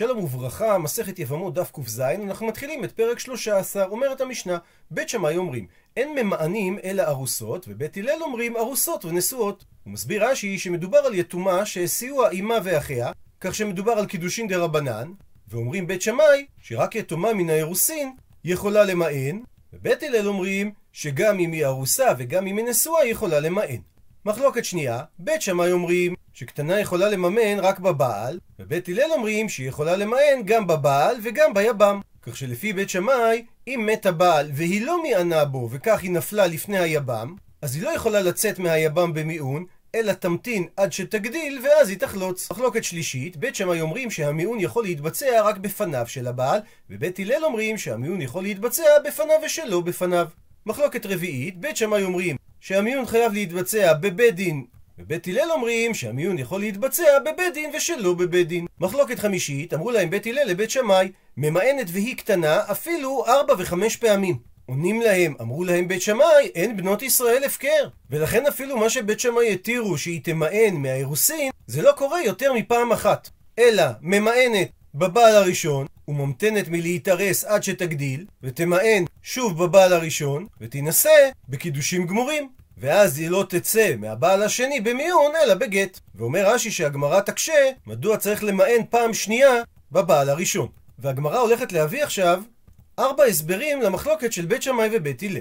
שלום וברכה, מסכת יבמות דף ק"ז, אנחנו מתחילים את פרק 13, אומרת המשנה, בית שמאי אומרים, אין ממאנים אלא ארוסות, ובית הלל אומרים ארוסות ונשואות. הוא מסביר רש"י שמדובר על יתומה שהסיעו האימה ואחיה, כך שמדובר על קידושין דה רבנן, ואומרים בית שמאי שרק יתומה מן האירוסין יכולה למען, ובית הלל אומרים שגם אם היא ארוסה וגם אם היא נשואה יכולה למען. מחלוקת שנייה, בית שמאי אומרים שקטנה יכולה לממן רק בבעל, ובית הלל אומרים שהיא יכולה למען גם בבעל וגם ביבם. כך שלפי בית שמאי, אם מת הבעל והיא לא מיענה בו וכך היא נפלה לפני היבם, אז היא לא יכולה לצאת מהיבם במיעון, אלא תמתין עד שתגדיל ואז היא תחלוץ. מחלוקת שלישית, בית שמאי אומרים שהמיעון יכול להתבצע רק בפניו של הבעל, ובית הלל אומרים שהמיעון יכול להתבצע בפניו ושלא בפניו. מחלוקת רביעית, בית שמאי אומרים שהמיון חייב להתבצע בבית דין ובית הלל אומרים שהמיון יכול להתבצע בבית דין ושלא בבית דין. מחלוקת חמישית, אמרו להם בית הלל לבית שמאי, ממאנת והיא קטנה אפילו ארבע וחמש פעמים. עונים להם, אמרו להם בית שמאי, אין בנות ישראל הפקר. ולכן אפילו מה שבית שמאי התירו שהיא תמאן מהאירוסין, זה לא קורה יותר מפעם אחת. אלא ממאנת בבעל הראשון, וממתנת מלהתארס עד שתגדיל, ותמאן שוב בבעל הראשון, ותינשא בקידושים גמורים. ואז היא לא תצא מהבעל השני במיון, אלא בגט. ואומר רש"י שהגמרא תקשה, מדוע צריך למאן פעם שנייה בבעל הראשון. והגמרא הולכת להביא עכשיו ארבע הסברים למחלוקת של בית שמאי ובית הלל.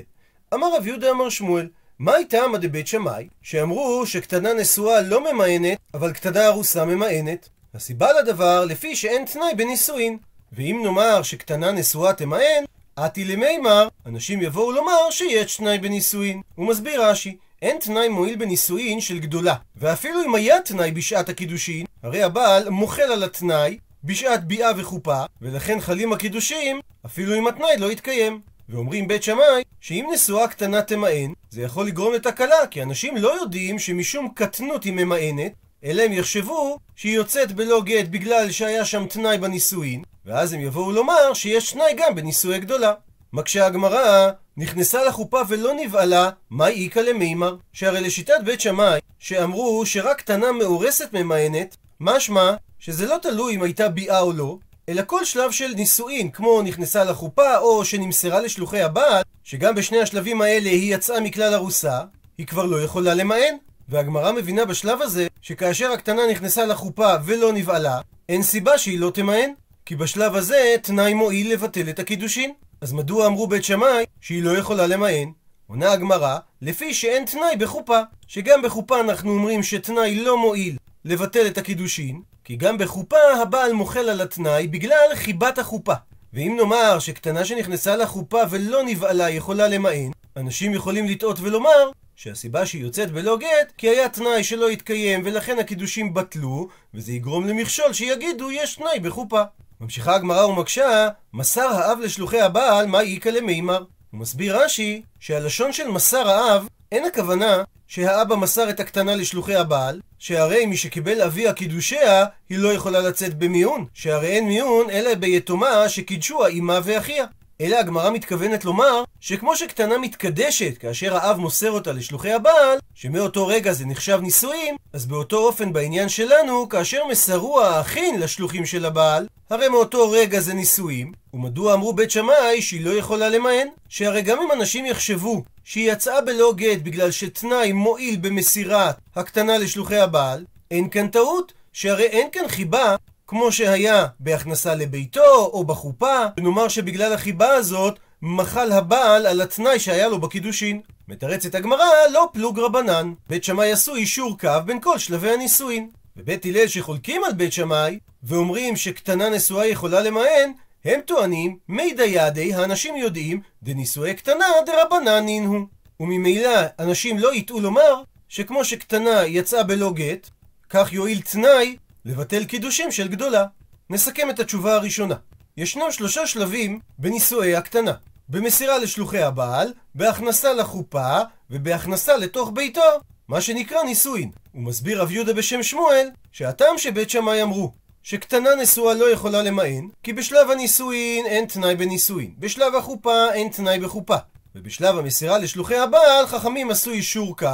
אמר רב יהודה אמר שמואל, מה הייתה עמא דבית שמאי, שאמרו שקטנה נשואה לא ממאנת, אבל קטנה ארוסה ממאנת? הסיבה לדבר, לפי שאין תנאי בנישואין. ואם נאמר שקטנה נשואה תמאן, עתי למימר, אנשים יבואו לומר שיש תנאי בנישואין. הוא מסביר רש"י, אין תנאי מועיל בנישואין של גדולה. ואפילו אם היה תנאי בשעת הקידושין, הרי הבעל מוחל על התנאי בשעת ביאה וחופה, ולכן חלים הקידושים, אפילו אם התנאי לא יתקיים. ואומרים בית שמאי, שאם נשואה קטנה תמאן, זה יכול לגרום לתקלה, כי אנשים לא יודעים שמשום קטנות היא ממאנת, אלא הם יחשבו שהיא יוצאת בלא גט בגלל שהיה שם תנאי בנישואין, ואז הם יבואו לומר שיש תנאי גם בנישואי גדולה. מקשה הגמרא, נכנסה לחופה ולא נבעלה, מה איכא למימר? שהרי לשיטת בית שמאי, שאמרו שרק קטנה מאורסת ממאנת, משמע שזה לא תלוי אם הייתה ביאה או לא, אלא כל שלב של נישואין, כמו נכנסה לחופה או שנמסרה לשלוחי הבעל, שגם בשני השלבים האלה היא יצאה מכלל ארוסה, היא כבר לא יכולה למאן. והגמרא מבינה בשלב הזה, שכאשר הקטנה נכנסה לחופה ולא נבעלה, אין סיבה שהיא לא תמאן. כי בשלב הזה תנאי מועיל לבטל את הקידושין. אז מדוע אמרו בית שמאי שהיא לא יכולה למאן? עונה הגמרא, לפי שאין תנאי בחופה, שגם בחופה אנחנו אומרים שתנאי לא מועיל לבטל את הקידושין, כי גם בחופה הבעל מוחל על התנאי בגלל חיבת החופה. ואם נאמר שקטנה שנכנסה לחופה ולא נבעלה יכולה למאן, אנשים יכולים לטעות ולומר שהסיבה שהיא יוצאת בלא גט, כי היה תנאי שלא התקיים ולכן הקידושים בטלו, וזה יגרום למכשול שיגידו יש תנאי בחופה. ממשיכה הגמרא ומקשה, מסר האב לשלוחי הבעל, מה איכא למימר? הוא מסביר רש"י, שהלשון של מסר האב, אין הכוונה שהאבא מסר את הקטנה לשלוחי הבעל, שהרי מי שקיבל אביה קידושיה, היא לא יכולה לצאת במיון, שהרי אין מיון אלא ביתומה שקידשוה אמה ואחיה. אלא הגמרא מתכוונת לומר שכמו שקטנה מתקדשת כאשר האב מוסר אותה לשלוחי הבעל, שמאותו רגע זה נחשב נישואים, אז באותו אופן בעניין שלנו, כאשר מסרו האחים לשלוחים של הבעל, הרי מאותו רגע זה נישואים. ומדוע אמרו בית שמאי שהיא לא יכולה למען? שהרי גם אם אנשים יחשבו שהיא יצאה בלא גט בגלל שתנאי מועיל במסירת הקטנה לשלוחי הבעל, אין כאן טעות, שהרי אין כאן חיבה כמו שהיה בהכנסה לביתו או בחופה, ונאמר שבגלל החיבה הזאת מחל הבעל על התנאי שהיה לו בקידושין. מתרצת הגמרא, לא פלוג רבנן. בית שמאי עשו אישור קו בין כל שלבי הנישואין. ובית הלל שחולקים על בית שמאי, ואומרים שקטנה נשואה יכולה למען, הם טוענים, מי דיידי, האנשים יודעים, דנישואי קטנה דרבנן נינהו. וממילא אנשים לא יטעו לומר, שכמו שקטנה יצאה בלא גט, כך יועיל תנאי לבטל קידושים של גדולה. נסכם את התשובה הראשונה. ישנם שלושה שלבים בנישואי הקטנה. במסירה לשלוחי הבעל, בהכנסה לחופה, ובהכנסה לתוך ביתו, מה שנקרא נישואין. הוא מסביר רב יהודה בשם שמואל, שהטעם שבית שמאי אמרו, שקטנה נשואה לא יכולה למען, כי בשלב הנישואין אין תנאי בנישואין, בשלב החופה אין תנאי בחופה, ובשלב המסירה לשלוחי הבעל חכמים עשו אישור קו,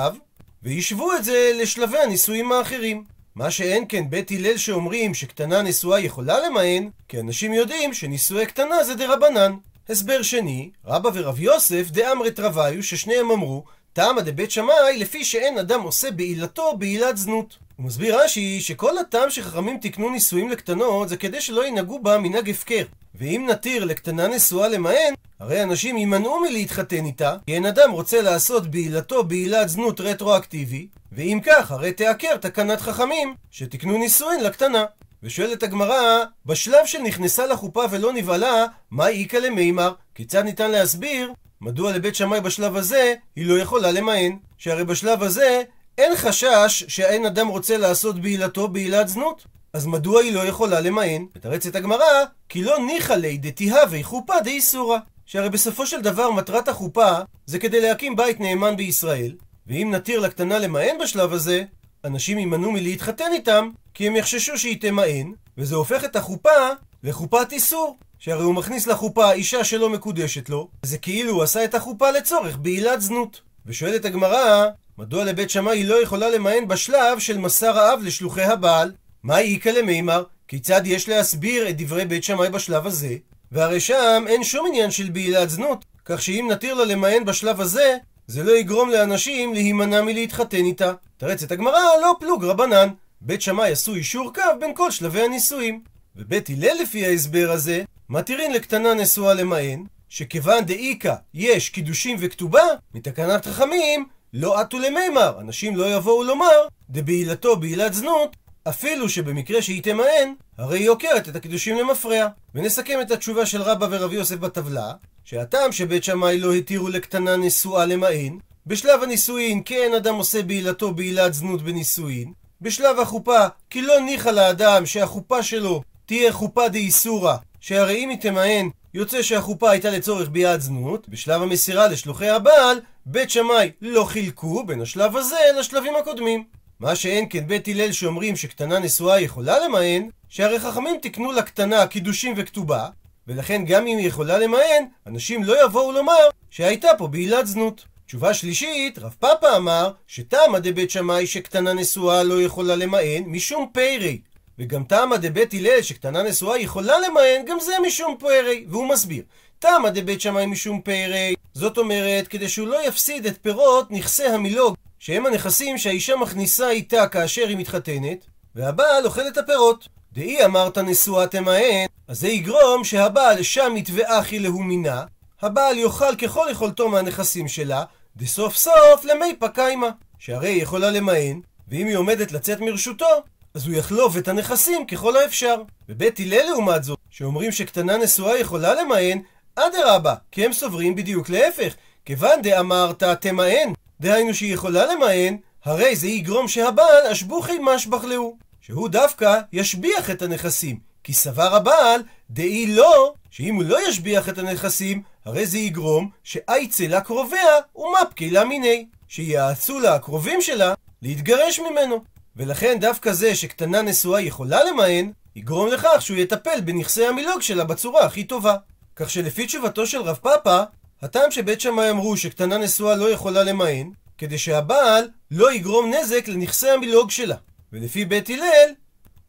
והשוו את זה לשלבי הנישואים האחרים. מה שאין כן בית הלל שאומרים שקטנה נשואה יכולה למען, כי אנשים יודעים שנישואי קטנה זה דרבנן. הסבר שני, רבא ורב יוסף דאמרת רביו ששניהם אמרו טעמא דבית שמאי לפי שאין אדם עושה בעילתו בעילת זנות. הוא מסביר רש"י שכל הטעם שחכמים תיקנו נישואים לקטנות זה כדי שלא ינהגו בה מנהג הפקר. ואם נתיר לקטנה נשואה למען, הרי אנשים יימנעו מלהתחתן איתה, כי אין אדם רוצה לעשות בעילתו בעילת זנות רטרואקטיבי, ואם כך, הרי תעקר תקנת חכמים, שתקנו נישואין לקטנה. ושואלת הגמרא, בשלב של נכנסה לחופה ולא נבהלה, מה איכא למימר? כיצד ניתן להסביר מדוע לבית שמאי בשלב הזה היא לא יכולה למען? שהרי בשלב הזה אין חשש שאין אדם רוצה לעשות בעילתו בעילת זנות. אז מדוע היא לא יכולה למען? מתרצת הגמרא, כי לא ניחא ליה דתיהווה חופה דאיסורא. שהרי בסופו של דבר מטרת החופה זה כדי להקים בית נאמן בישראל, ואם נתיר לקטנה למען בשלב הזה, אנשים יימנעו מלהתחתן איתם, כי הם יחששו שהיא תמען, וזה הופך את החופה לחופת איסור. שהרי הוא מכניס לחופה אישה שלא מקודשת לו, זה כאילו הוא עשה את החופה לצורך בעילת זנות. ושואלת הגמרא, מדוע לבית שמאי לא יכולה למען בשלב של מסר האב לשלוחי הבעל? מה איכא למימר? כיצד יש להסביר את דברי בית שמאי בשלב הזה? והרי שם אין שום עניין של בעילת זנות, כך שאם נתיר לה למען בשלב הזה, זה לא יגרום לאנשים להימנע מלהתחתן איתה. תרץ את הגמרא, לא פלוג רבנן. בית שמאי עשו אישור קו בין כל שלבי הנישואים. ובית הלל לפי ההסבר הזה, מתירין לקטנה נשואה למען, שכיוון דאיכא יש קידושים וכתובה, מתקנת חכמים לא עטו למימר, אנשים לא יבואו לומר, דבעילתו בעילת זנות, אפילו שבמקרה שהיא תמען, הרי היא עוקרת את הקידושים למפרע. ונסכם את התשובה של רבא ורב יוסף בטבלה, שהטעם שבית שמאי לא התירו לקטנה נשואה למען, בשלב הנישואין אין אדם עושה בעילתו בעילת זנות בנישואין, בשלב החופה כי לא ניחא לאדם שהחופה שלו תהיה חופה דאיסורא, שהרי אם היא תמען יוצא שהחופה הייתה לצורך ביד זנות, בשלב המסירה לשלוחי הבעל, בית שמאי לא חילקו בין השלב הזה לשלבים הקודמים. מה שאין כן בית הלל שאומרים שקטנה נשואה יכולה למען, שהרי חכמים תקנו לקטנה קידושים וכתובה, ולכן גם אם היא יכולה למען, אנשים לא יבואו לומר שהייתה פה בעילת זנות. תשובה שלישית, רב פאפה אמר שתמה דבית שמאי שקטנה נשואה לא יכולה למען משום פיירי. וגם תמה דבית הלל שקטנה נשואה יכולה למען, גם זה משום פיירי. והוא מסביר. תמה דבית שמאי משום פיירי, זאת אומרת, כדי שהוא לא יפסיד את פירות נכסי המילוג, שהם הנכסים שהאישה מכניסה איתה כאשר היא מתחתנת, והבעל אוכל את הפירות. דאי אמרת נשואה תמען, אז זה יגרום שהבעל שמית ואחי להומינה, הבעל יאכל ככל יכולתו מהנכסים שלה, דסוף סוף למי פקיימה. שהרי היא יכולה למען, ואם היא עומדת לצאת מרשותו, אז הוא יחלוף את הנכסים ככל האפשר. בבית הלל לעומת זאת, שאומרים שקטנה נשואה יכולה למען, אדרבה, כי הם סוברים בדיוק להפך. כיוון דאמרת תמען, דהיינו שהיא יכולה למען, הרי זה יגרום שהבעל אשבוכי משבח להו. שהוא דווקא ישביח את הנכסים. כי סבר הבעל, דאי לא, שאם הוא לא ישביח את הנכסים, הרי זה יגרום שאייצא לה קרוביה ומפקי לה מיני. שיעצו לה הקרובים שלה להתגרש ממנו. ולכן דווקא זה שקטנה נשואה יכולה למען, יגרום לכך שהוא יטפל בנכסי המילוג שלה בצורה הכי טובה. כך שלפי תשובתו של רב פאפה, הטעם שבית שמאי אמרו שקטנה נשואה לא יכולה למען, כדי שהבעל לא יגרום נזק לנכסי המילוג שלה. ולפי בית הלל,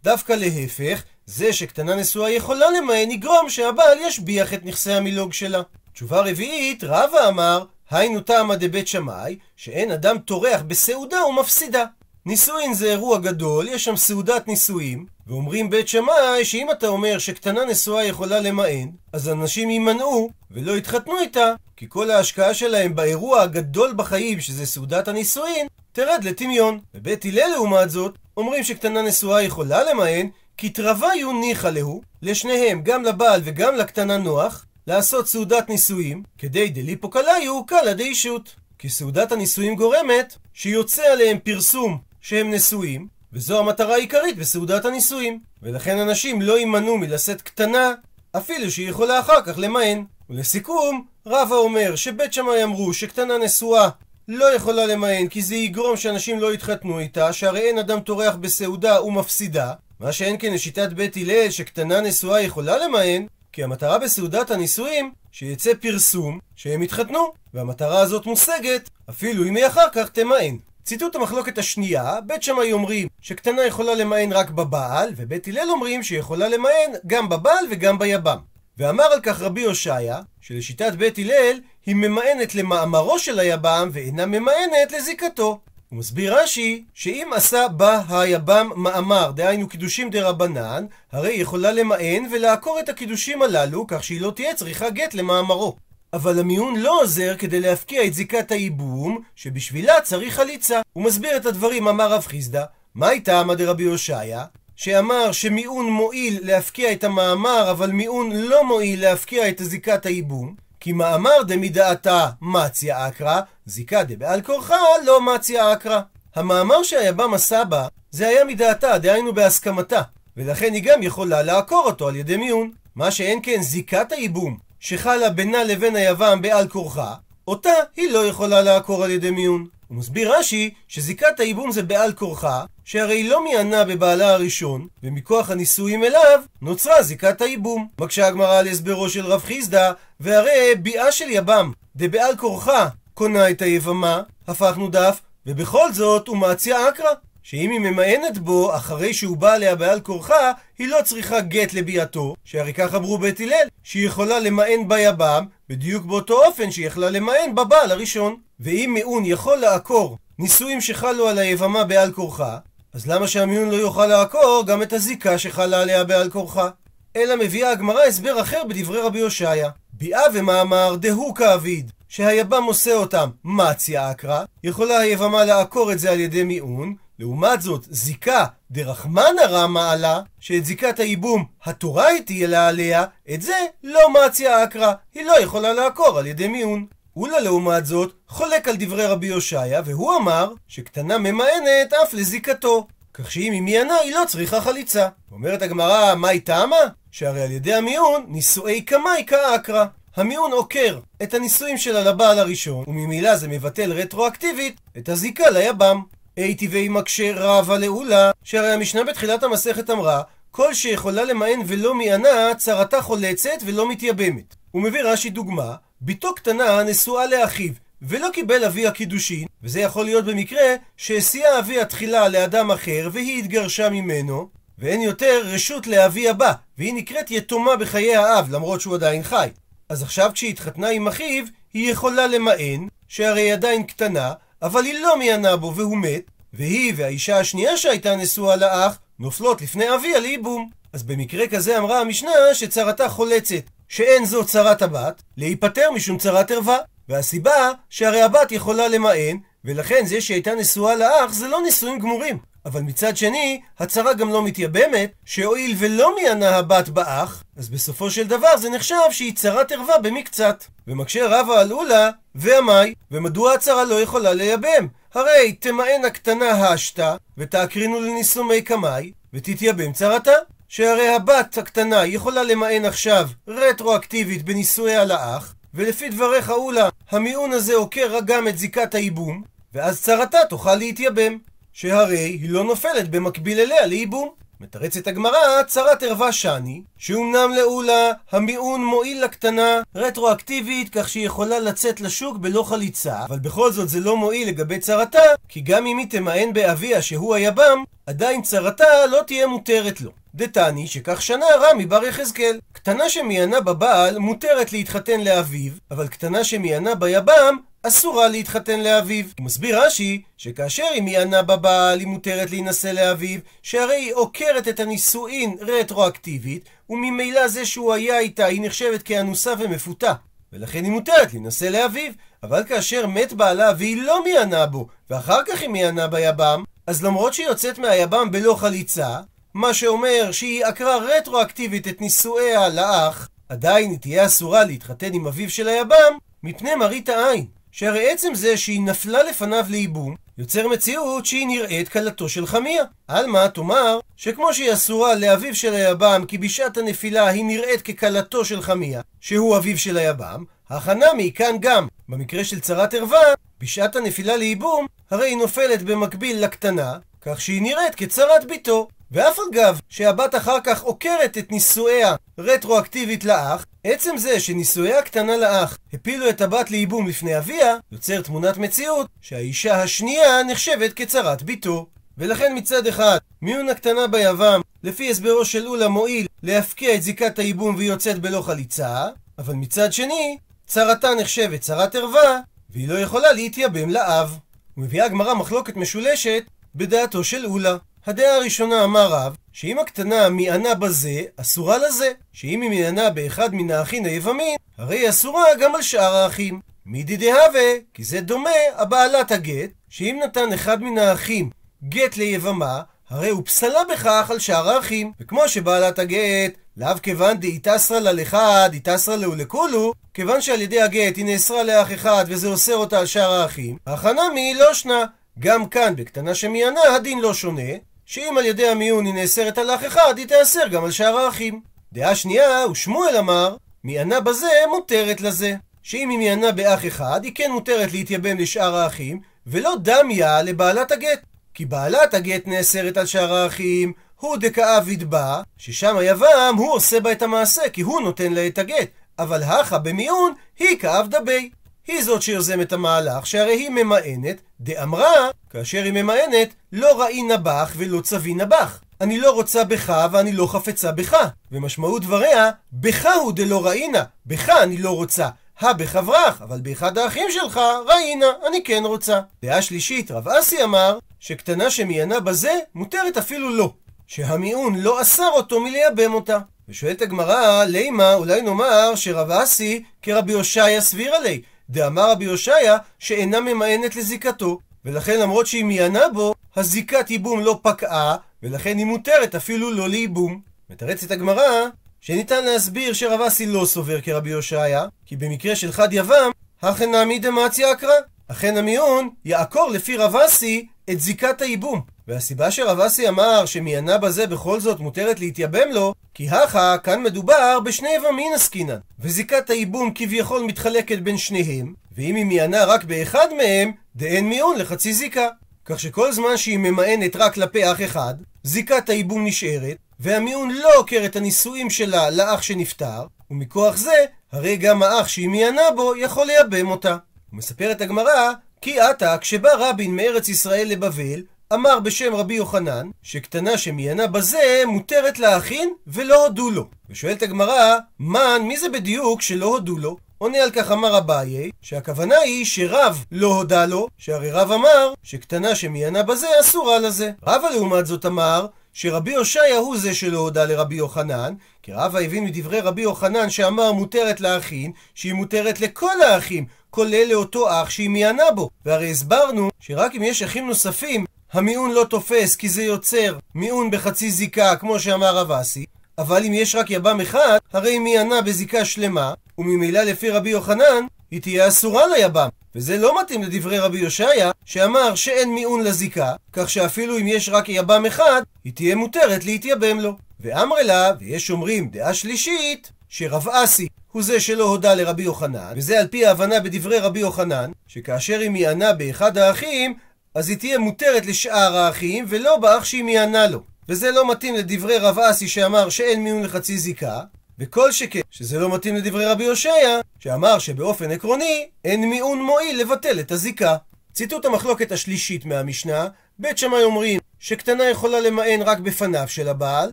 דווקא להפך, זה שקטנה נשואה יכולה למען יגרום שהבעל ישביח את נכסי המילוג שלה. תשובה רביעית, רבא אמר, היינו טעמא דבית שמאי, שאין אדם טורח בסעודה ומפסידה. נישואין זה אירוע גדול, יש שם סעודת נישואים, ואומרים בית שמאי שאם אתה אומר שקטנה נשואה יכולה למען, אז אנשים יימנעו ולא יתחתנו איתה, כי כל ההשקעה שלהם באירוע הגדול בחיים, שזה סעודת הנישואין, תרד לטמיון. בבית הלל לעומת זאת, אומרים שקטנה נשואה יכולה למען, כי תרוויו ניחא להו, לשניהם, גם לבעל וגם לקטנה נוח, לעשות סעודת נישואים, כדי דליפו קליו קלא דאישות. כי סעודת הנישואים גורמת שיוצא עליהם פרסום שהם נשואים, וזו המטרה העיקרית בסעודת הנישואים. ולכן אנשים לא יימנעו מלשאת קטנה, אפילו שהיא יכולה אחר כך למען. ולסיכום, רבא אומר שבית שמאי אמרו שקטנה נשואה לא יכולה למען כי זה יגרום שאנשים לא יתחתנו איתה, שהרי אין אדם טורח בסעודה ומפסידה. מה שאין כן לשיטת בית הלל שקטנה נשואה יכולה למען, כי המטרה בסעודת הנישואים שיצא פרסום שהם יתחתנו, והמטרה הזאת מושגת אפילו אם היא אחר כך תמען. ציטוט המחלוקת השנייה, בית שמאי אומרים שקטנה יכולה למען רק בבעל, ובית הלל אומרים שיכולה למען גם בבעל וגם ביבם. ואמר על כך רבי הושעיה, שלשיטת בית הלל היא ממאנת למאמרו של היבם ואינה ממאנת לזיקתו. הוא מסביר רש"י, שאם עשה בה היבם מאמר, דהיינו קידושים דה רבנן, הרי היא יכולה למאן ולעקור את הקידושים הללו, כך שהיא לא תהיה צריכה גט למאמרו. אבל המיון לא עוזר כדי להפקיע את זיקת הייבום, שבשבילה צריך חליצה. הוא מסביר את הדברים, אמר רב חיסדא, מה הייתה עמד רבי הושעיה? שאמר שמיעון מועיל להפקיע את המאמר, אבל מיעון לא מועיל להפקיע את זיקת הייבום. כי מאמר דמידעתה מציה אקרא, זיקה דבעל כורחה לא מציה אקרא. המאמר שהיבם עשה בה, זה היה מדעתה, דהיינו בהסכמתה, ולכן היא גם יכולה לעקור אותו על ידי מיון. מה שאין כן זיקת הייבום, שחלה בינה לבין היבם בעל כורחה, אותה היא לא יכולה לעקור על ידי מיון. הוא מסביר רש"י שזיקת הייבום זה בעל כורחה, שהרי לא מיענה בבעלה הראשון, ומכוח הנישואים אליו נוצרה זיקת הייבום. מקשה הגמרא על הסברו של רב חיסדא, והרי ביאה של יבם, דבעל כורחה, קונה את היבמה, הפכנו דף, ובכל זאת הוא מעציה אקרא. שאם היא ממאנת בו אחרי שהוא בא עליה בעל כורחה, היא לא צריכה גט לביאתו, שהרי כך אמרו בית הלל, שהיא יכולה למאן ביבם, בדיוק באותו אופן שהיא יכלה למאן בבעל הראשון. ואם מיעון יכול לעקור נישואים שחלו על היבמה בעל כורחה, אז למה שהמיעון לא יוכל לעקור גם את הזיקה שחלה עליה בעל כורחה? אלא מביאה הגמרא הסבר אחר בדברי רבי הושעיה. ביאה ומאמר דהו כאביד, שהיבם עושה אותם מציה אקרא, יכולה היבמה לעקור את זה על ידי מיעון, לעומת זאת, זיקה דרחמנא רע מעלה, שאת זיקת הייבום התורה הטילה עליה, את זה לא מציה אקרא, היא לא יכולה לעקור על ידי מיעון. אולה לעומת זאת, חולק על דברי רבי הושעיה, והוא אמר שקטנה ממאנת אף לזיקתו. כך שאם היא מיינה, היא לא צריכה חליצה. אומרת הגמרא, מהי טעמה? שהרי על ידי המיעון, נישואי קמאי כאקרא. המיעון עוקר את הנישואים שלה לבעל הראשון, וממילא זה מבטל רטרואקטיבית את הזיקה ליבם. הייתי ואי מקשה רבה לעולה, שהרי המשנה בתחילת המסכת אמרה, כל שיכולה למען ולא מיענה, צרתה חולצת ולא מתייבמת. הוא מביא רש"י דוגמה, בתו קטנה נשואה לאחיו, ולא קיבל אביה קידושין, וזה יכול להיות במקרה שהסיעה אביה תחילה לאדם אחר והיא התגרשה ממנו, ואין יותר רשות לאבי הבא, והיא נקראת יתומה בחיי האב, למרות שהוא עדיין חי. אז עכשיו כשהיא התחתנה עם אחיו, היא יכולה למען, שהרי היא עדיין קטנה, אבל היא לא מיענה בו והוא מת, והיא והאישה השנייה שהייתה נשואה לאח, נופלות לפני אביה לייבום. אז במקרה כזה אמרה המשנה שצרתה חולצת, שאין זו צרת הבת, להיפטר משום צרת ערווה. והסיבה שהרי הבת יכולה למען, ולכן זה שהייתה נשואה לאח זה לא נישואים גמורים. אבל מצד שני, הצרה גם לא מתייבמת, שהואיל ולא מיענה הבת באח, אז בסופו של דבר זה נחשב שהיא צרת ערווה במקצת. ומקשה רבא על אולה, ועמי, ומדוע הצרה לא יכולה לייבם? הרי תמאן הקטנה השתה, ותעקרינו לנישומי קמאי, ותתייבם צרתה. שהרי הבת הקטנה יכולה למען עכשיו רטרואקטיבית בנישואיה לאח, ולפי דבריך אולה, המיעון הזה עוקר גם את זיקת הייבום, ואז צרתה תוכל להתייבם, שהרי היא לא נופלת במקביל אליה לייבום. מתרצת הגמרא, צרת ערווה שני, שאומנם לאולה המיעון מועיל לקטנה רטרואקטיבית כך שהיא יכולה לצאת לשוק בלא חליצה, אבל בכל זאת זה לא מועיל לגבי צרתה, כי גם אם היא תמאן באביה שהוא היבם, עדיין צרתה לא תהיה מותרת לו. דתני שכך שנה רמי בר יחזקאל. קטנה שמיינה בבעל מותרת להתחתן לאביו, אבל קטנה שמיינה ביבם אסורה להתחתן לאביו. הוא מסביר רש"י שכאשר היא מיינה בבעל היא מותרת להינשא לאביו, שהרי היא עוקרת את הנישואין רטרואקטיבית, וממילא זה שהוא היה איתה היא נחשבת כאנוסה ומפותה. ולכן היא מותרת להינשא לאביו. אבל כאשר מת בעלה והיא לא מיינה בו, ואחר כך היא מיינה ביבם, אז למרות שהיא יוצאת מהיבם בלא חליצה, מה שאומר שהיא עקרה רטרואקטיבית את נישואיה לאח, עדיין היא תהיה אסורה להתחתן עם אביו של היבם, מפני מראית העין. שהרי עצם זה שהיא נפלה לפניו לייבום, יוצר מציאות שהיא נראית כלתו של חמיה. עלמא תאמר שכמו שהיא אסורה לאביו של היבם כי בשעת הנפילה היא נראית ככלתו של חמיה, שהוא אביו של היבם, הכא נמי, כאן גם, במקרה של צרת ערווה, בשעת הנפילה לייבום, הרי היא נופלת במקביל לקטנה, כך שהיא נראית כצרת בתו. ואף על גב שהבת אחר כך עוקרת את נישואיה רטרואקטיבית לאח, עצם זה שנישואיה הקטנה לאח הפילו את הבת לייבום לפני אביה, יוצר תמונת מציאות שהאישה השנייה נחשבת כצרת בתו. ולכן מצד אחד, מיאון הקטנה ביבם, לפי הסברו של עולא מועיל להפקיע את זיקת הייבום והיא יוצאת בלא חליצה, אבל מצד שני, צרתה נחשבת צרת ערווה, והיא לא יכולה להתייבם לאב. ומביאה הגמרא מחלוקת משולשת בדעתו של אולה. הדעה הראשונה אמר רב, שאם הקטנה מיענה בזה, אסורה לזה. שאם היא מיענה באחד מן האחים היבמים, הרי היא אסורה גם על שאר האחים. מידי דהווה, כי זה דומה הבעלת הגט, שאם נתן אחד מן האחים גט ליבמה, הרי הוא פסלה בכך על שאר האחים. וכמו שבעלת הגט, לאו כיוון דאיתסרא לה לחד, איתסרא להו לכולו, כיוון שעל ידי הגט היא נאסרה לאח אחד וזה אוסר אותה על שאר האחים, החנמי לא שנה. גם כאן, בקטנה שמיינה, הדין לא שונה, שאם על ידי המיון היא נאסרת על אח אחד, היא תאסר גם על שאר האחים. דעה שנייה, ושמואל אמר, מיענה בזה מותרת לזה. שאם היא מיענה באח אחד, היא כן מותרת להתייבם לשאר האחים, ולא דמיה לבעלת הגט. כי בעלת הגט נאסרת על שאר האחים, הוא דכאביד בה, ששם היבם הוא עושה בה את המעשה, כי הוא נותן לה את הגט. אבל הכה במיון, היא כאב דבי. היא זאת שיוזמת המהלך, שהרי היא ממאנת, דאמרה, כאשר היא ממאנת, לא ראי נבח ולא צבי נבח. אני לא רוצה בך ואני לא חפצה בך. ומשמעות דבריה, בך הוא דלא ראינה, בך אני לא רוצה. הא בחברך, אבל באחד האחים שלך, ראינה, אני כן רוצה. דעה שלישית, רב אסי אמר, שקטנה שמיינה בזה, מותרת אפילו לא. שהמיעון לא אסר אותו מלייבם אותה. ושואלת הגמרא, לימה, אולי נאמר שרב אסי כרבי הושעיה סביר עלי. דאמר רבי הושעיה שאינה ממאנת לזיקתו, ולכן למרות שהיא מיינה בו, הזיקת ייבום לא פקעה, ולכן היא מותרת אפילו לא לייבום. מתרצת הגמרא שניתן להסביר שרב אסי לא סובר כרבי הושעיה, כי במקרה של חד יבם, הכן דמציה אקרא. אכן המיון יעקור לפי רב אסי את זיקת הייבום. והסיבה שרב אסי אמר שמיינה בזה בכל זאת מותרת להתייבם לו, כי הכה כאן מדובר בשני יבמין עסקינן. וזיקת הייבום כביכול מתחלקת בין שניהם, ואם היא מיינה רק באחד מהם, דאין מיון לחצי זיקה. כך שכל זמן שהיא ממאנת רק כלפי אח אחד, זיקת הייבום נשארת, והמיון לא עוקר את הנישואים שלה לאח שנפטר, ומכוח זה, הרי גם האח שהיא מיינה בו יכול לייבם אותה. ומספרת הגמרא, כי עתה, כשבא רבין מארץ ישראל לבבל, אמר בשם רבי יוחנן, שקטנה שמיינה בזה מותרת לאחין ולא הודו לו. ושואלת הגמרא, מן, מי זה בדיוק שלא הודו לו? עונה על כך אמר אביי, שהכוונה היא שרב לא הודה לו, שהרי רב אמר שקטנה שמיינה בזה אסורה לזה. רבא לעומת זאת אמר שרבי הושעיה הוא זה שלא הודה לרבי יוחנן, כי רבא הבין מדברי רבי יוחנן שאמר מותרת לאחין, שהיא מותרת לכל האחים, כולל לאותו אח שהיא מיינה בו. והרי הסברנו שרק אם יש אחים נוספים, המיעון לא תופס כי זה יוצר מיעון בחצי זיקה, כמו שאמר רב אסי, אבל אם יש רק יבם אחד, הרי היא מיינה בזיקה שלמה, וממילא לפי רבי יוחנן, היא תהיה אסורה ליבם. וזה לא מתאים לדברי רבי יושעיה, שאמר שאין מיעון לזיקה, כך שאפילו אם יש רק יבם אחד, היא תהיה מותרת להתייבם לו. ואמרי לה, ויש אומרים דעה שלישית, שרב אסי הוא זה שלא הודה לרבי יוחנן, וזה על פי ההבנה בדברי רבי יוחנן, שכאשר היא מיינה באחד האחים, אז היא תהיה מותרת לשאר האחים, ולא באח שהיא מיינה לו. וזה לא מתאים לדברי רב אסי שאמר שאין מיון לחצי זיקה, וכל שכן שזה לא מתאים לדברי רבי הושע, שאמר שבאופן עקרוני אין מיעון מועיל לבטל את הזיקה. ציטוט המחלוקת השלישית מהמשנה, בית שמאי אומרים שקטנה יכולה למען רק בפניו של הבעל,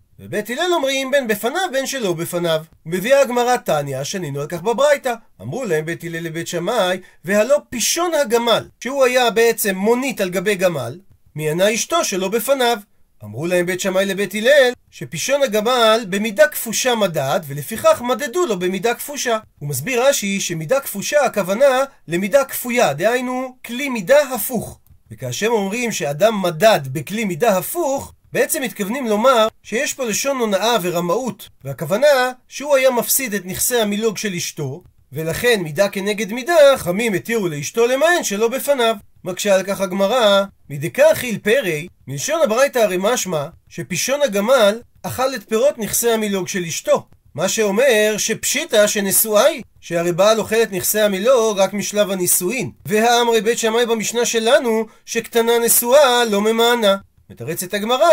ובית הלל אומרים בין בפניו בין שלא בפניו. מביאה הגמרא תניא, שנינו על כך בברייתא. אמרו להם בית הלל לבית שמאי, והלא פישון הגמל, שהוא היה בעצם מונית על גבי גמל, ענה אשתו שלא בפניו. אמרו להם בית שמאי לבית הלל, שפישון הגמל במידה כפושה מדד, ולפיכך מדדו לו במידה כפושה. הוא מסביר רש"י שמידה כפושה הכוונה למידה כפויה, דהיינו כלי מידה הפוך. וכאשר אומרים שאדם מדד בכלי מידה הפוך, בעצם מתכוונים לומר שיש פה לשון הונאה ורמאות, והכוונה שהוא היה מפסיד את נכסי המילוג של אשתו, ולכן מידה כנגד מידה, חמים התירו לאשתו למען שלא בפניו. מקשה על כך הגמרא, מדקה אכיל פרי, מלשון הברייתא הרי משמע, שפישון הגמל אכל את פירות נכסי המילוג של אשתו. מה שאומר שפשיטא שנשואה היא, שהרי בעל אוכל את נכסי המילוג רק משלב הנישואין. והאמרי בית שמאי במשנה שלנו, שקטנה נשואה לא ממאנה. מתרצת הגמרא,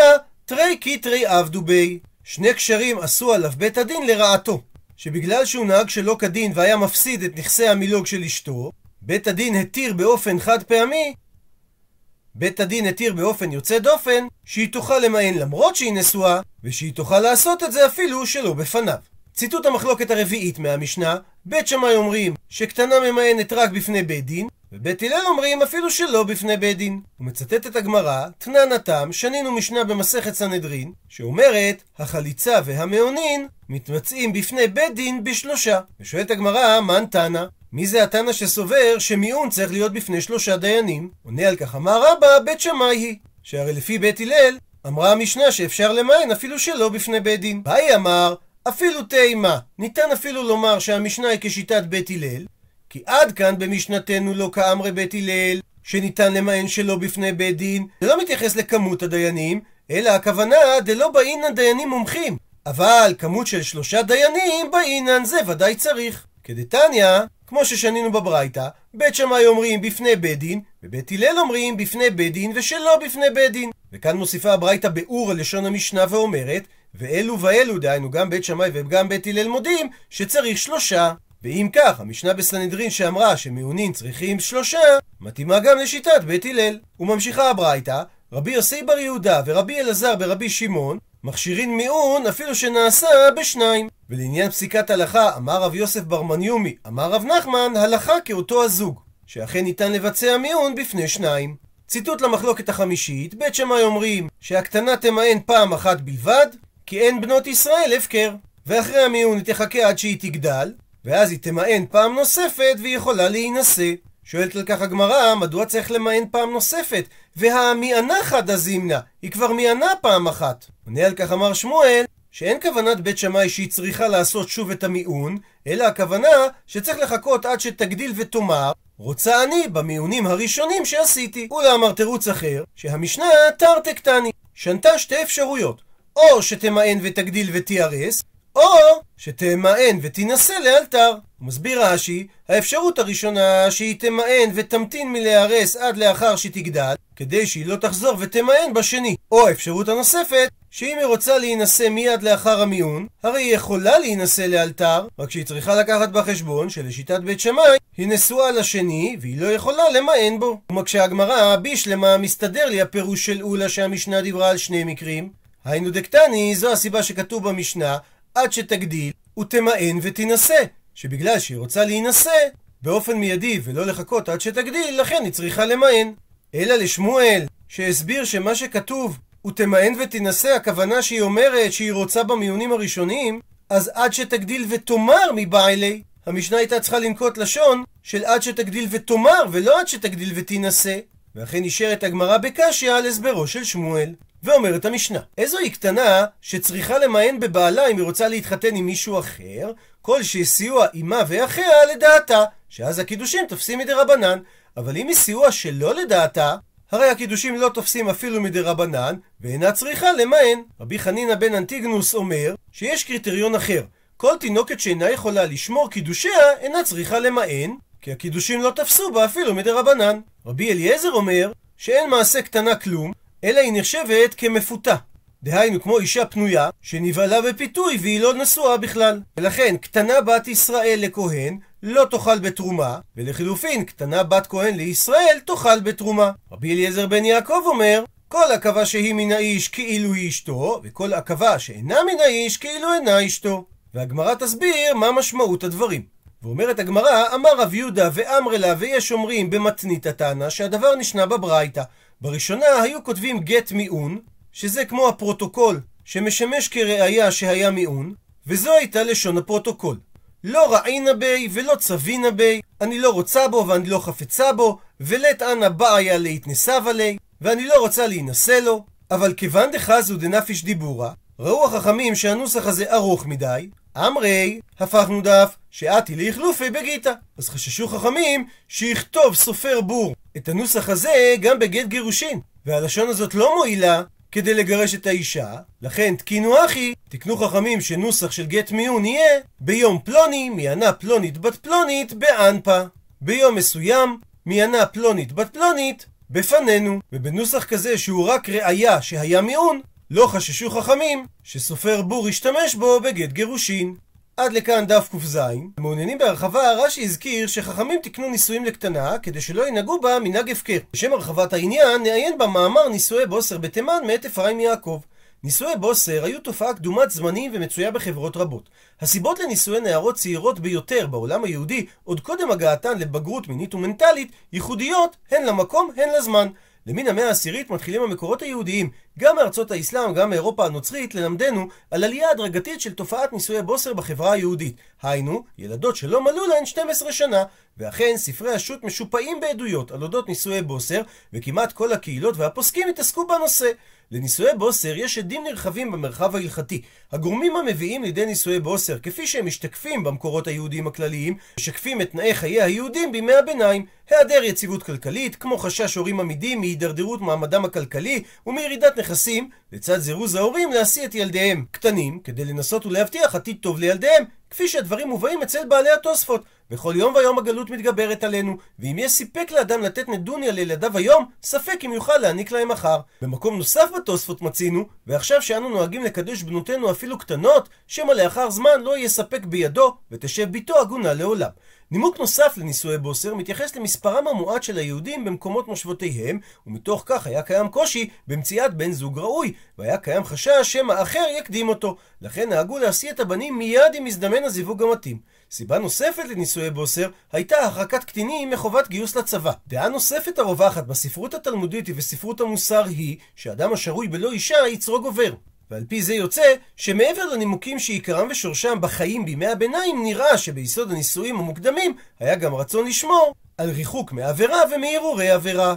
תרי כי תרי עבדו בי. שני קשרים עשו עליו בית הדין לרעתו. שבגלל שהוא נהג שלא כדין והיה מפסיד את נכסי המילוג של אשתו, בית הדין התיר באופן חד פעמי בית הדין התיר באופן יוצא דופן שהיא תוכל למען למרות שהיא נשואה, ושהיא תוכל לעשות את זה אפילו שלא בפניו. ציטוט המחלוקת הרביעית מהמשנה, בית שמאי אומרים שקטנה ממאנת רק בפני בית דין, ובית הלל אומרים אפילו שלא בפני בית דין. את הגמרא, תנן התם, שנינו משנה במסכת סנהדרין, שאומרת, החליצה והמעונין מתמצאים בפני בית דין בשלושה. ושואלת הגמרא, מן תנא? מי זה התנא שסובר שמיעון צריך להיות בפני שלושה דיינים? עונה על כך אמר רבא, בית שמאי היא. שהרי לפי בית הלל, אמרה המשנה שאפשר למען אפילו שלא בפני בית דין. באי אמר, אפילו תימה, ניתן אפילו לומר שהמשנה היא כשיטת בית הלל, כי עד כאן במשנתנו לא כאמרי בית הלל, שניתן למען שלא בפני בית דין, זה לא מתייחס לכמות הדיינים, אלא הכוונה דלא באינן דיינים מומחים. אבל כמות של שלושה דיינים באינן זה ודאי צריך. כדתניא, כמו ששנינו בברייתא, בית שמאי אומרים בפני בית דין, ובית הלל אומרים בפני בית דין ושלא בפני בית דין. וכאן מוסיפה הברייתא באור על לשון המשנה ואומרת, ואלו ואלו, דהיינו גם בית שמאי וגם בית הלל מודים, שצריך שלושה. ואם כך, המשנה בסנהדרין שאמרה שמעונין צריכים שלושה, מתאימה גם לשיטת בית הלל. וממשיכה הברייתא, רבי יוסי בר יהודה ורבי אלעזר ברבי שמעון, מכשירין מיעון אפילו שנעשה בשניים. ולעניין פסיקת הלכה, אמר רב יוסף בר מניומי, אמר רב נחמן, הלכה כאותו הזוג, שאכן ניתן לבצע מיעון בפני שניים. ציטוט למחלוקת החמישית, בית שמאי אומרים שהקטנה תמאן פעם אחת בלבד, כי אין בנות ישראל הפקר. ואחרי המיעון היא תחכה עד שהיא תגדל, ואז היא תמאן פעם נוספת והיא יכולה להינשא. שואלת על כך הגמרא, מדוע צריך למען פעם נוספת? והמיענה חדא זימנה, היא כבר מיענה פעם אחת. עונה על כך אמר שמואל, שאין כוונת בית שמאי שהיא צריכה לעשות שוב את המיעון, אלא הכוונה שצריך לחכות עד שתגדיל ותאמר, רוצה אני במיעונים הראשונים שעשיתי. ולאמר תירוץ אחר, שהמשנה תרתי קטני, שנתה שתי אפשרויות, או שתמאן ותגדיל ותיהרס, או שתמאן ותינשא לאלתר. מסביר רש"י, האפשרות הראשונה שהיא תמאן ותמתין מלהרס עד לאחר שתגדל, כדי שהיא לא תחזור ותמאן בשני. או האפשרות הנוספת, שאם היא רוצה להינשא מיד לאחר המיון, הרי היא יכולה להינשא לאלתר, רק שהיא צריכה לקחת בחשבון שלשיטת בית שמאי, היא נשואה לשני, והיא לא יכולה למאן בו. ומקשה הגמרא, בישלמה מסתדר לי הפירוש של אולה שהמשנה דיברה על שני מקרים. היינו דקטני, זו הסיבה שכתוב במשנה, עד שתגדיל ותמאן ותינשא. שבגלל שהיא רוצה להינשא באופן מיידי ולא לחכות עד שתגדיל, לכן היא צריכה למאן. אלא לשמואל, שהסביר שמה שכתוב ותמאן ותינשא, הכוונה שהיא אומרת שהיא רוצה במיונים הראשונים, אז עד שתגדיל ותאמר מבעלי. המשנה הייתה צריכה לנקוט לשון של עד שתגדיל ותאמר, ולא עד שתגדיל ותינשא. ואכן נשארת הגמרא בקשיא על הסברו של שמואל. ואומרת המשנה, איזו היא קטנה שצריכה למען בבעלה אם היא רוצה להתחתן עם מישהו אחר, כל שסיוע עמה ואחיה לדעתה, שאז הקידושים תופסים מדי רבנן, אבל אם היא סיוע שלא לדעתה, הרי הקידושים לא תופסים אפילו מדי רבנן, ואינה צריכה למען. רבי חנינא בן אנטיגנוס אומר שיש קריטריון אחר. כל תינוקת שאינה יכולה לשמור קידושיה, אינה צריכה למען, כי הקידושים לא תפסו בה אפילו מדי רבנן. רבי אליעזר אומר שאין מעשה קטנה כלום, אלא היא נחשבת כמפותה. דהיינו כמו אישה פנויה, שנבהלה בפיתוי והיא לא נשואה בכלל. ולכן, קטנה בת ישראל לכהן, לא תאכל בתרומה, ולחילופין, קטנה בת כהן לישראל, תאכל בתרומה. רבי אליעזר בן יעקב אומר, כל עכבה שהיא מן האיש כאילו היא אשתו, וכל עכבה שאינה מן האיש כאילו אינה אשתו. והגמרא תסביר מה משמעות הדברים. ואומרת הגמרא, אמר רב יהודה ואמר לה ויש אומרים במתניתא תנא שהדבר נשנה בברייתא. בראשונה היו כותבים גט מיאון, שזה כמו הפרוטוקול שמשמש כראיה שהיה מיאון, וזו הייתה לשון הפרוטוקול. לא רעינא ביה ולא צבינא ביה, אני לא רוצה בו ואני לא חפצה בו, ולית אנא בעיא להתנסבא ליה, ואני לא רוצה להינשא לו, אבל כיוון דחזו דנפיש דיבורה, ראו החכמים שהנוסח הזה ארוך מדי, אמרי, הפכנו דף, שאתי לאכלופי בגיתא. אז חששו חכמים שיכתוב סופר בור את הנוסח הזה גם בגט גירושין. והלשון הזאת לא מועילה כדי לגרש את האישה, לכן תקינו אחי, תקנו חכמים שנוסח של גט מיון יהיה ביום פלוני, מיענה פלונית בת פלונית באנפה. ביום מסוים, מיענה פלונית בת פלונית בפנינו. ובנוסח כזה שהוא רק ראיה שהיה מיעון, לא חששו חכמים שסופר בור ישתמש בו בגט גירושין. עד לכאן דף ק"ז. מעוניינים בהרחבה, רש"י הזכיר שחכמים תיקנו נישואים לקטנה כדי שלא ינהגו בה מנהג הפקר. לשם הרחבת העניין, נעיין במאמר נישואי בוסר בתימן מאת אפרים יעקב. נישואי בוסר היו תופעה קדומת זמנים ומצויה בחברות רבות. הסיבות לנישואי נערות צעירות ביותר בעולם היהודי, עוד קודם הגעתן לבגרות מינית ומנטלית, ייחודיות הן למקום הן לזמן. למן המאה העשירית מתחילים המקורות היהודיים, גם מארצות האסלאם, גם מאירופה הנוצרית, ללמדנו על עלייה הדרגתית של תופעת נישואי בוסר בחברה היהודית. היינו, ילדות שלא מלאו להן 12 שנה. ואכן, ספרי השו"ת משופעים בעדויות על אודות נישואי בוסר, וכמעט כל הקהילות והפוסקים התעסקו בנושא. לנישואי בוסר יש עדים נרחבים במרחב ההלכתי. הגורמים המביאים לידי נישואי בוסר, כפי שהם משתקפים במקורות היהודיים הכלליים, משקפים את תנאי חיי היהודים בימי הביניים. היעדר יציבות כלכלית, כמו חשש הורים עמידים מהידרדרות מעמדם הכלכלי ומירידת נכסים, לצד זירוז ההורים להשיא את ילדיהם קטנים, כדי לנסות ולהבטיח עתיד טוב לילדיהם, כפי שהדברים מובאים אצל בעלי התוספות. וכל יום ויום הגלות מתגברת עלינו, ואם יש סיפק לאדם לתת נדוניה לילדיו היום, ספק אם יוכל להעניק להם מחר. במקום נוסף בתוספות מצינו, ועכשיו שאנו נוהגים לקדש בנותינו אפילו קטנות, שמא לאחר זמן לא יהיה ספק בידו, ותשב ביתו עגונה לעולם. נימוק נוסף לנישואי בוסר מתייחס למספרם המועט של היהודים במקומות מושבותיהם, ומתוך כך היה קיים קושי במציאת בן זוג ראוי, והיה קיים חשש שמא אחר יקדים אותו. לכן נהגו להשיא את הבנים מיד עם מזדמן הזיווג המתאים. סיבה נוספת לנישואי בוסר הייתה הרחקת קטינים מחובת גיוס לצבא. דעה נוספת הרווחת בספרות התלמודית ובספרות המוסר היא שאדם השרוי בלא אישה יצרו גובר. ועל פי זה יוצא שמעבר לנימוקים שעיקרם ושורשם בחיים בימי הביניים, נראה שביסוד הנישואים המוקדמים היה גם רצון לשמור על ריחוק מעבירה ומהרהורי עבירה.